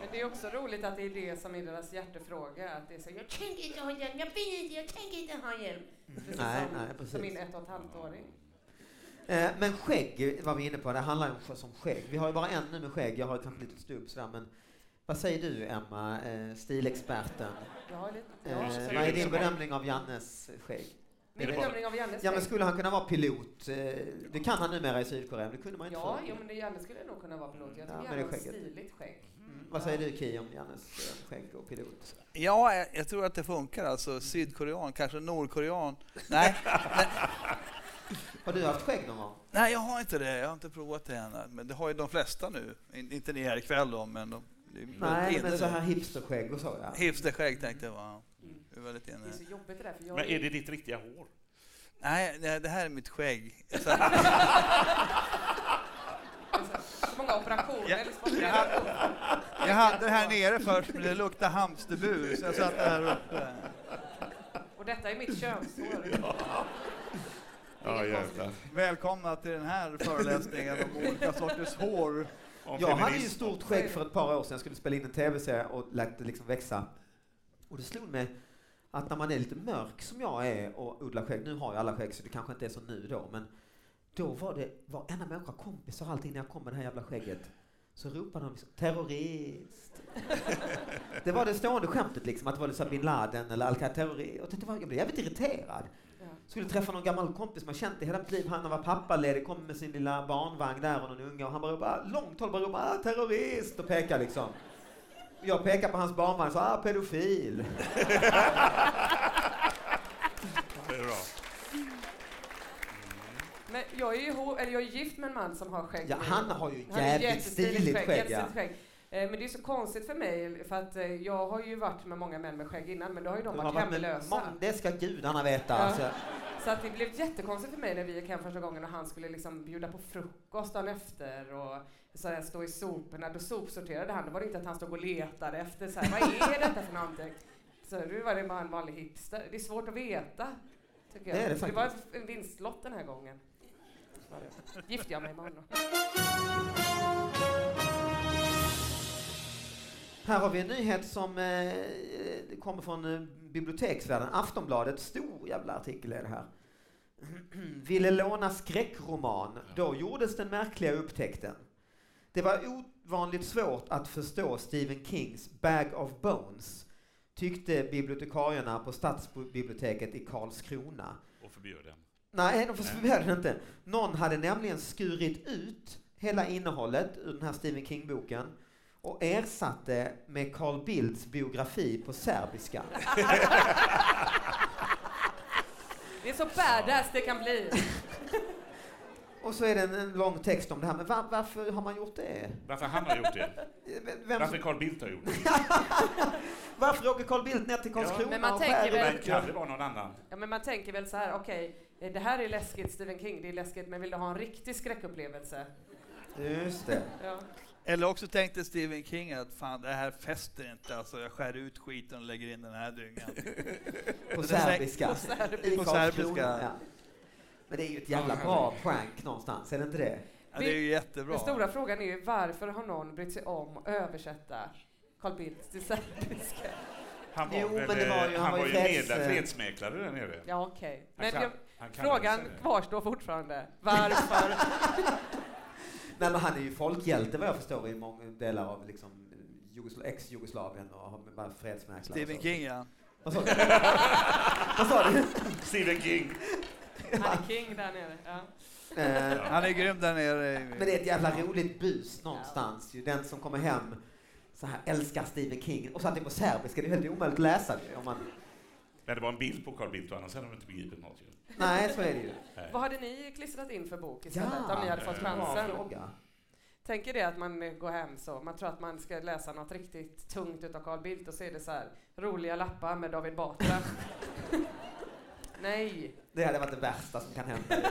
Men det är också roligt att det är det som är deras hjärtefråga. Att det är så, jag tänker inte ha hjälm, jag vill inte, jag tänker inte ha hjälm. Precis Nej, som, nej, precis. som min ett och ett halvt åring. Eh, men skägg var vi inne på, det handlar ju om som skägg. Vi har ju bara en nu med skägg, jag har kanske lite stubb sådär men vad säger du Emma, eh, stilexperten? Jag har lite, Eh, jag har också vad är din bedömning av Jannes skägg? Min bedömning av Jannes Ja men skulle han kunna vara pilot? Eh, det kan han numera i Sydkorea, men det kunde man inte Ja, förr. jo, men det Janne skulle nog kunna vara pilot. Jag Ja, tycker Janne det har stiligt skägg. Mm. Vad säger du Ki om Jannes eh, skägg och pilot? Ja, jag, jag tror att det funkar. Alltså sydkorean, kanske nordkorean. Nej, nej, Har du haft skägg någon gång? nej, jag har inte det. Jag har inte provat det än. Men det har ju de flesta nu. In, inte ni här ikväll då, men de, Nej, men så här hipsterskägg och så ja. Hipsterskägg tänkte jag. Va? Det är väldigt Det är så jobbigt det där, för jag Men är det ditt riktiga hår? Nej, det det här är mitt skägg. Så, det är så, så många operationer. Ja, jag hade- jag hade det här nere först, men det luktade hamsterbur, så jag satte det här uppe. Och detta är mitt könshår. Ja, jävlar. Välkomna till den här föreläsningen om olika sorters hår. Om Jag hade ju stort skägg för ett par år sedan. Jag skulle spela in en tv-serie och lät det liksom växa. Och det slog mig att när man är lite mörk som jag är och odlar skägg, nu har jag alla skägg så det kanske inte är så nu då, men då var det varenda människa, kompisar och allting, när jag kom med det här jävla skägget, så ropade de liksom terrorist. det var det stående skämtet liksom, att det var här bin Laden eller Al-Qaida-terrorist. Var, jag blev jävligt irriterad. Ja. Skulle träffa någon gammal kompis som jag känt i hela mitt liv. Han var pappaledig, kom med sin lilla barnvagn där och någon unge och han bara ropade, långt håll bara ropade ah, terrorist och pekade liksom. Jag pekar på hans barnvagn och sa ah, pedofil. Det är bra. Men jag är ju eller jag är gift med en man som har skägg. Ja, han har ju Han jävligt stiligt skägg, ja. skägg. Eh, Men det är så konstigt för mig, för att eh, jag har ju varit med många män med skägg innan, men då har ju de har varit varit hemlösa. Det ska gudarna veta. Ja. Alltså. Så att det blev jättekonstigt för mig när vi gick hem första gången och han skulle liksom bjuda på frukost dagen efter och så här, stå i soporna. Då sopsorterade han. Då var det inte att han stod och letade efter så här, vad är detta för någonting? Så nu var det bara en vanlig hipster. Det är svårt att veta. tycker jag. Det är det det var en vinstlott den här gången. Det. Gifte jag mig med honom. Här har vi en nyhet som eh, eh, kommer från eh, biblioteksvärlden. Aftonbladet, stor jävla artikel är det här. Ville låna skräckroman. Då gjordes den märkliga upptäckten. Det var ovanligt svårt att förstå Stephen Kings Bag of Bones, tyckte bibliotekarierna på stadsbiblioteket i Karlskrona. Och förbjöd den. Nej, de förbjöd den inte. Någon hade nämligen skurit ut hela innehållet ur den här Stephen King-boken och ersatte med Carl Bildts biografi på serbiska. Det är så badass det kan bli. Och så är det en, en lång text om det här, men var, varför har man gjort det? Varför han har gjort det? Vem Varför Carl Bildt har gjort det? Varför åker Carl Bildt ner till Karlskrona Men man och tänker skär väl- ut- Kan det vara någon annan? Ja, men man tänker väl så här, okej, eh, det här är läskigt, Stephen King, det är läskigt, men vill du ha en riktig skräckupplevelse? Just det. Ja. Eller också tänkte Stephen King att fan det här fäster inte, alltså jag skär ut skiten och lägger in den här dyngan. På Det är säkert- serbiska. På serbiska. På serbiska. Ja. Men det är ju ett jävla bra prank någonstans, är det inte det? Ja, det är ju jättebra. Den stora frågan är ju varför har någon brytt sig om att översätta Carl Bildt till serbiska? Han var Jo, väl, men det var ju- eh, han han var var ju medla- fredsmäklare där nere. Ja, okej. Han Men kan- frågan kvarstår fortfarande. Varför? Nej, men han är ju folkhjälte vad jag förstår i många delar av liksom, Jugosla- ex-Jugoslavien och har varit fredsmäklare. Stephen. King ja. Vad sa du? Vad sa du? Stephen King. Han är king där nere. Ja. Eh, Han är grym där nere. Men det är ett jävla roligt bus någonstans. Ju. Den som kommer hem så här älskar Stephen King. Och så att det är på serbiska, det är helt omöjligt att läsa det. Om man... Men det var en bild på Carl Bildt och annars hade de inte begripit något ju. Nej, så är det ju. Nej. Vad hade ni klistrat in för bok istället Ja, om ni hade fått chansen? fråga. Tänk er det att man går hem så, man tror att man ska läsa något riktigt tungt utav Carl Bildt och så är det så här roliga lappar med David Batra. Nej. Det hade varit det värsta som kan hända.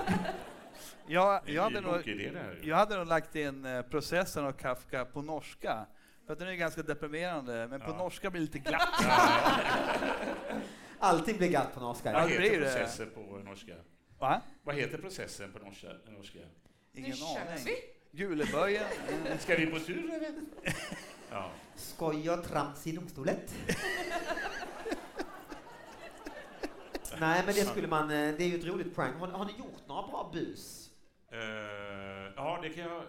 Jag, jag, hade nog, jag hade nog lagt in eh, processen av Kafka på norska. För att den är ganska deprimerande, men på Ja. norska blir det lite glatt. Allting blir glatt på norska. Vad det heter processen på norska? Va? Vad heter processen på norska? norska? Ingen aning. Juleböjen. Ska vi på tur eller? Ja. Skoj och trams i domstolet. Nej, men det skulle man... eh, Det är ju ett roligt prank. Har, har ni gjort några bra bus? Eh, ja, det kan jag...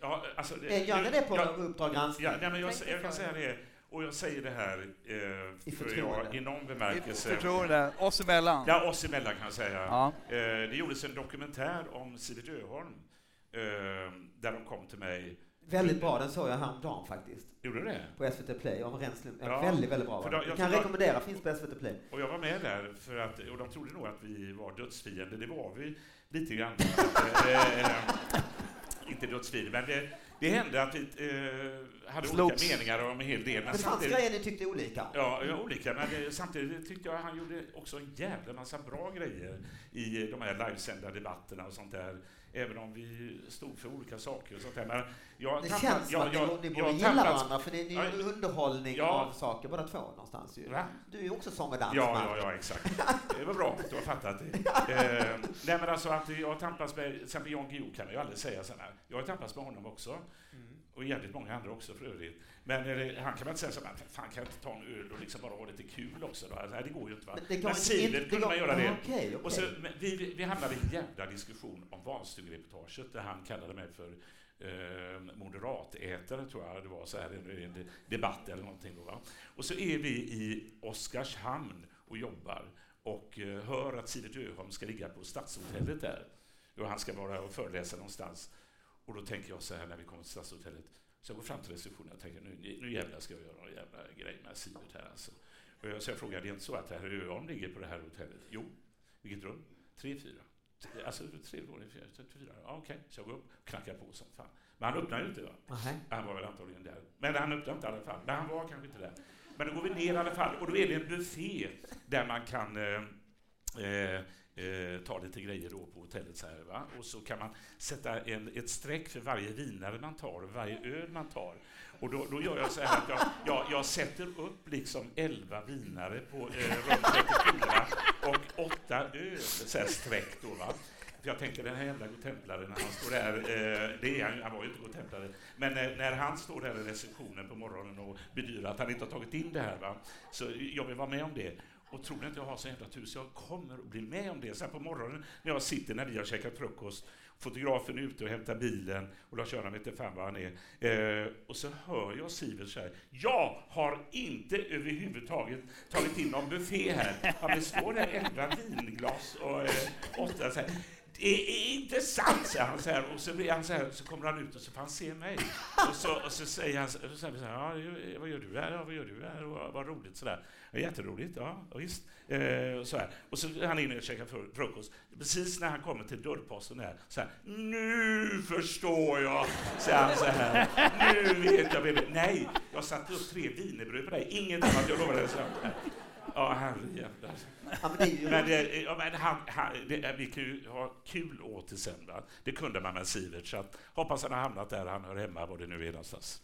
Ja, alltså, Eh, Gör det på ja, Uppdrag granskning? Ja, nej, men jag, jag kan säga det, och jag säger det här eh, I för förtroende. jag, i någon bemärkelse... Förtroende. Oss emellan. Ja, oss emellan kan jag säga. Ja. Eh, det gjordes en dokumentär om Sivert Öholm eh, där de kom till mig. Väldigt bra, den såg jag häromdagen faktiskt. Gjorde du det? På SVT Play, en ren slump. Ja, väldigt, väldigt bra. för då- jag Jag kan jag- rekommendera, finns på SVT Play. Och jag var med där för att, och de trodde nog att vi var dödsfiender. Det var vi lite grann. Eh, eh, inte dödsfiender, men det, det hände att vi eh, hade Slogs. olika meningar om en hel del. Men Det fanns grejer ni tyckte olika. Ja, ja, olika, men det, samtidigt tyckte jag han gjorde också en jävla massa bra grejer i de här livesända debatterna och sånt där. Även om vi stod för olika saker och sånt där. Men jag Det tappade- känns som jag- att jag- ni, jag borde gilla varandra, för ni, ni Ja, gör underhållning ja. av saker båda två någonstans ju. Va? Du är ju också sång och dans. Ja, ja, ja, exakt. Det var bra att du har fattat det. Eh, nej, men alltså att jag tampas med, till exempel Jan Guillou kan man ju aldrig säga sådär. Jag har tampats med honom också. Och jävligt många andra också för övrigt. Men det, han kan man inte säga så här, fan kan jag inte ta en öl och liksom bara ha lite kul också då? Alltså, nej, det går ju inte va. Men Men Sivert kunde man göra det. Ja, okej, Och så, vi, vi- vi hamnade i en jävla diskussion om valstugereportaget där han kallade mig för eh, moderatätare tror jag det var så här i en debatt eller någonting då, va? Och så är vi i Oskarshamn och jobbar och eh, hör att Sivert Öholm ska ligga på Stadshotellet där och han ska vara och föreläsa någonstans. Och då tänker jag så här när vi kommer till Stadshotellet så jag går fram till receptionen och tänker nu, nu jävlar ska jag göra någon jävla grej med Sivert här alltså. Och jag, så jag frågar, det är inte så att herr Öholm ligger på det här hotellet? Jo. Vilket rum? Tre, fyra. Alltså tre våningar, fyra, tre, fyra. Ja, okej. Så jag går upp och knackar på som fan. Men han öppnar ju inte. Va? Nähä. Han var väl antagligen där. Men han öppnade inte i alla fall. Men han var kanske inte där. Men då går vi ner i alla fall och då är det en buffé där man kan eh, eh, eh, ta lite grejer då på hotellet så här, va? och så kan man sätta en, ett streck för varje vinare man tar och varje öl man tar. Och då, då gör jag så här att jag, jag, jag sätter upp liksom 11 vinare på eh, rum 34 och åtta öl, så här streck då. Va? Jag tänkte den här jävla godtemplaren, när han står där, eh, det är han, han var ju inte godtemplare, men när, när han står där i receptionen på morgonen och bedyrar att han inte har tagit in det här, va? så jag vill vara med om det. Och tror ni inte jag har så jävla tur så jag kommer att bli med om det. Sen på morgonen när jag sitter när vi har käkat frukost, fotografen är ute och hämtar bilen och Lars-Göran vet inte fan var han är. Eh, och så hör jag Sivert säga, jag har inte överhuvudtaget tagit in någon buffé här. Ja, det står där elva vinglas och eh, åtta så här. Det är inte sant, säger han så här. Och så, blir han så, här, så kommer han ut och så får han se mig. Och så, och så säger han så här, ja, vad gör du här? Ja, vad gör du här? Och, vad roligt sådär. Ja, jätteroligt, ja, visst. Eh, och, så här. och så är han inne och käkar frukost. Precis när han kommer till dörrposten där, så här, nu förstår jag, säger han så här. Nu vet jag. Baby. Nej, jag satte upp tre wienerbröd på dig. Inget annat, jag lovar dig. Ja, herrejävlar. Ja, men det, men det, ja, men han, han, det, vi kan ju ha kul åt det sen. Va? Det kunde man med Sivert, så att, hoppas han har hamnat där han hör hemma, var det nu är någonstans.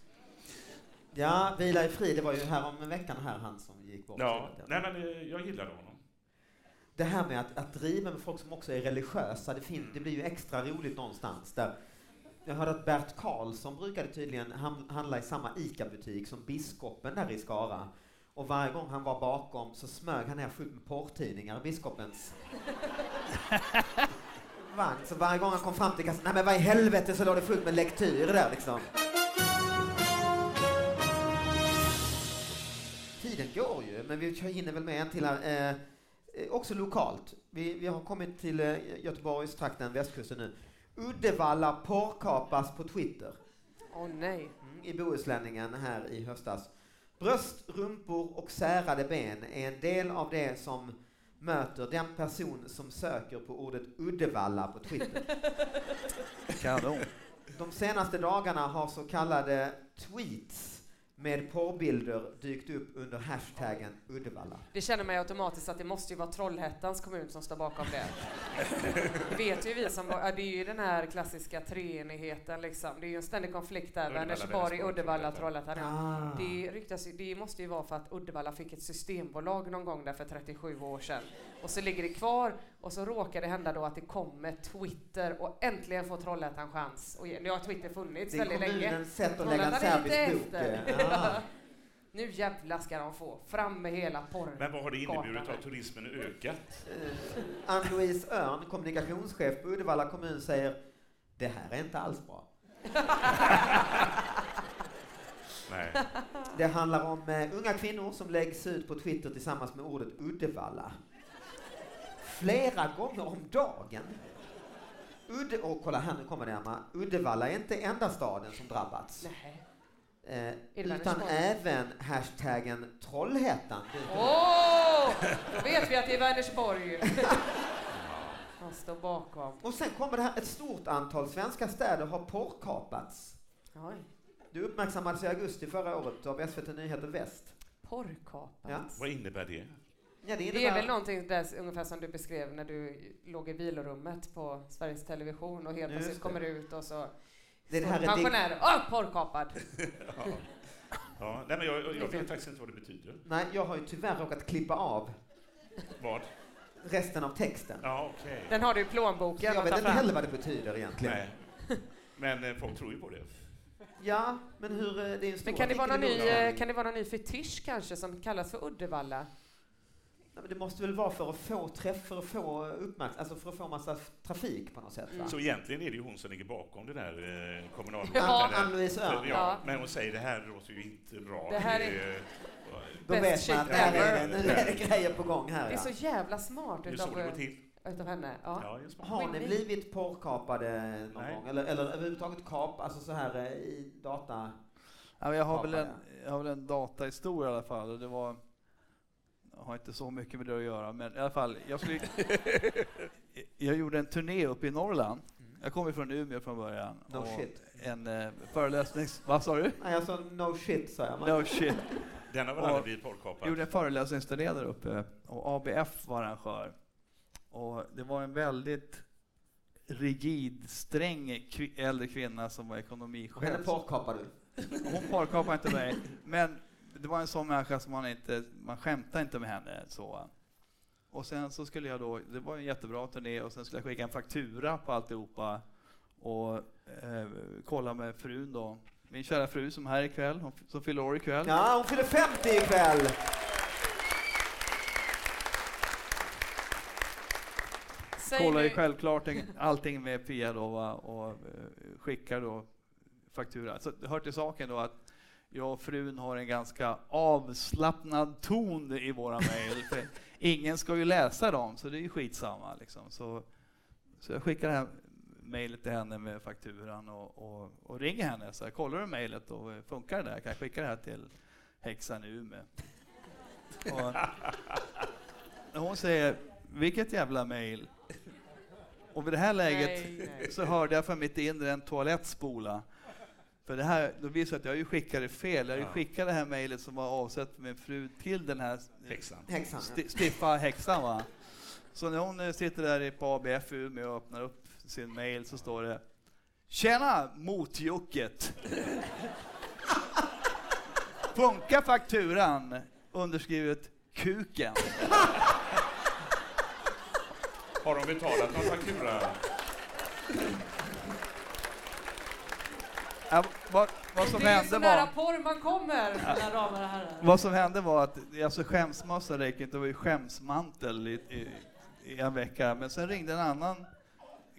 Ja, Vila i frid, det var ju här om en veckan här han som gick bort. Ja, nej, men eh, jag gillade honom. Det här med att, att driva med folk som också är religiösa, det, fin- det blir ju extra roligt någonstans. Där jag hörde att Bert Karlsson brukade tydligen handla i samma ICA-butik som biskopen där i Skara. Och varje gång han var bakom så smög han ner fullt med porrtidningar i biskopens vagn. Så varje gång han kom fram till kassan, nej men vad i helvete så låg det fullt med lektyr där liksom. Tiden går ju, men vi hinner väl med en till här. Eh, också lokalt. Vi, vi har kommit till eh, Göteborgstrakten, västkusten nu. Uddevalla porrkapas på Twitter. Åh oh, nej. Mm, I Bohuslänningen här i höstas. Bröst, rumpor och särade ben är en del av det som möter den person som söker på ordet Uddevalla på Twitter. Kanon. De senaste dagarna har så kallade tweets med porrbilder dykt upp under hashtaggen Uddevalla. Det känner mig automatiskt att det måste ju vara Trollhättans kommun som står bakom det. det vet ju vi som, det är ju den här klassiska treenigheten liksom. Det är ju en ständig konflikt där, Vänersborg, Uddevalla, Trollhättan. Ah. Det ryktas det måste ju vara för att Uddevalla fick ett systembolag någon gång där för 37 år sedan. Och så ligger det kvar och så råkar det hända då att det kommer Twitter och äntligen får Trollhättan chans. Och nu har Twitter funnits väldigt länge. Det är kommunens sätt att lägga en serbisk bok. Nu jävlar ska de få. Fram med hela porren. Men vad har det inneburit? Har turismen ökat? Uh, Ann-Louise Örn, kommunikationschef på Uddevalla kommun, säger det här är inte alls bra. Nej. Det handlar om uh, unga kvinnor som läggs ut på Twitter tillsammans med ordet Uddevalla. Flera gånger om dagen. Udde, och kolla här, nu kommer det Emma. Uddevalla är inte enda staden som drabbats. Nej. Eh, utan även hashtaggen Trollhättan. Åh! Oh, då vet vi att det är Vänersborg. Han står bakom. Och sen kommer det här, ett stort antal svenska städer har porrkapats. Oj. Det uppmärksammades i augusti förra året av SVT Nyheter Väst. Porrkapats? Ja. Vad innebär det? Ja, det, innebär... det, är väl någonting där, ungefär som du beskrev när du låg i vilorummet på Sveriges Television och helt plötsligt kommer ut och så det det här pensionär. Åh, oh, porrkapad! ja. ja. Nej, men jag, jag, jag vet faktiskt inte vad det betyder. Nej, jag har ju tyvärr råkat klippa av vad? resten av texten. Ja, okay. Den har du i plånboken. Så jag vet inte heller vad det betyder egentligen. Nej. Men eh, folk tror ju på det. Ja, men hur... Eh, det är en stor men kan det, vara någon ny, eh, kan det vara någon ny fetisch kanske som kallas för Uddevalla? Det måste väl vara för att få träff, för att få uppmärksamhet, alltså för att få massa trafik på något sätt. Va? Så egentligen är det ju hon som ligger bakom det där eh, kommunalrådet. Ja, Ann-Louise Örn. Ja, men hon säger det här låter ju inte bra. Det här är... Då vet man att det är, nu är det grejer på gång här. Det är så jävla smart det det till. utav henne. Ja. Ja, Har ni blivit porrkapade någon Nej. gång? Eller, eller överhuvudtaget kap, alltså så här eh, i data? Ja, jag, har väl en, jag har väl en datahistoria i alla fall. Det var har inte så mycket med det att göra, men i alla fall. Jag, skulle, jag gjorde en turné uppe i Norrland. Mm. Jag kommer från Umeå från början. No shit. En eh, föreläsnings... Vad sa du? Nej, jag sa no shit, sa jag. No shit. Den har väl aldrig blivit porrkapad? gjorde en föreläsningsturné där uppe och ABF var arrangör. Och det var en väldigt rigid, sträng äldre kvinna som var ekonomichef. Och henne porrkapade du? Hon porrkapade inte mig, men det var en sån människa som man inte, man skämtade inte med henne så. Och sen så skulle jag då, det var en jättebra turné och sen skulle jag skicka en faktura på alltihopa och eh, kolla med frun då. Min kära fru som är här ikväll, hon, som fyller år ikväll. Ja, hon fyller 50 ikväll. Kollar ju självklart allting med Pia då va, och eh, skickar då faktura. Så det hör till saken då att jag och frun har en ganska avslappnad ton i våra mejl. ingen ska ju läsa dem, så det är ju skitsamma. Liksom. Så, så jag skickar det här mejlet till henne med fakturan och, och, och ringer henne. Så här, kollar du mejlet och funkar det där? Kan jag skicka det här till häxan i Umeå? Och hon säger, vilket jävla mejl? Och vid det här läget nej, nej. så hörde jag från mitt inre en toalett spola. För det här, då visade att jag ju skickade fel. Jag ja. skickade det här mejlet som var avsett för min fru till den här häxan. Sti, stiffa häxan. Va? Så när hon sitter där på ABF i Umeå och öppnar upp sin mejl så står det Tjena motjucket! Funkar fakturan? Underskrivet Kuken. Har de betalat någon faktura? Ja, vad, vad som det är så var... nära porr man kommer, mina damer och herrar. Vad som hände var att alltså skämsmössa räcker inte, det var ju skämsmantel i, i, i, en vecka. Men sen ringde en annan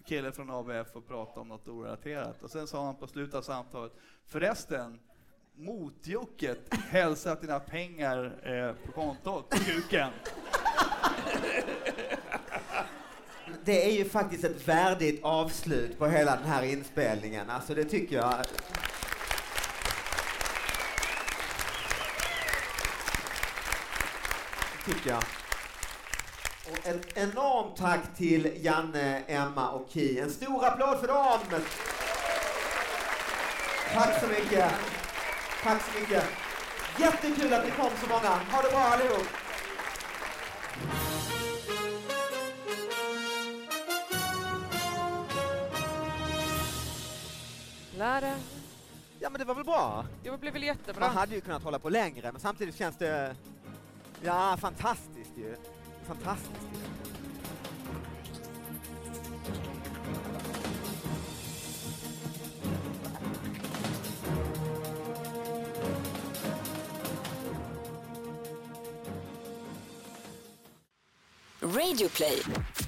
kille från ABF och pratade om något orelaterat. Och sen sa han på slutet av samtalet, förresten, motjucket hälsa att dina pengar eh, på kontot, kuken. Det är ju faktiskt ett värdigt avslut på hela den här inspelningen. Alltså det tycker jag. tycker jag. Och ett enormt tack till Janne, Emma och Ki. En stor applåd för dem! Tack så mycket. Tack så mycket. Jättekul att ni kom så många. Ha det bra allihop. Lära. Ja men det var väl bra? Det blev väl jättebra. Man hade ju kunnat hålla på längre men samtidigt känns det... Ja, fantastiskt ju. Fantastiskt ju. Radioplay. Imagine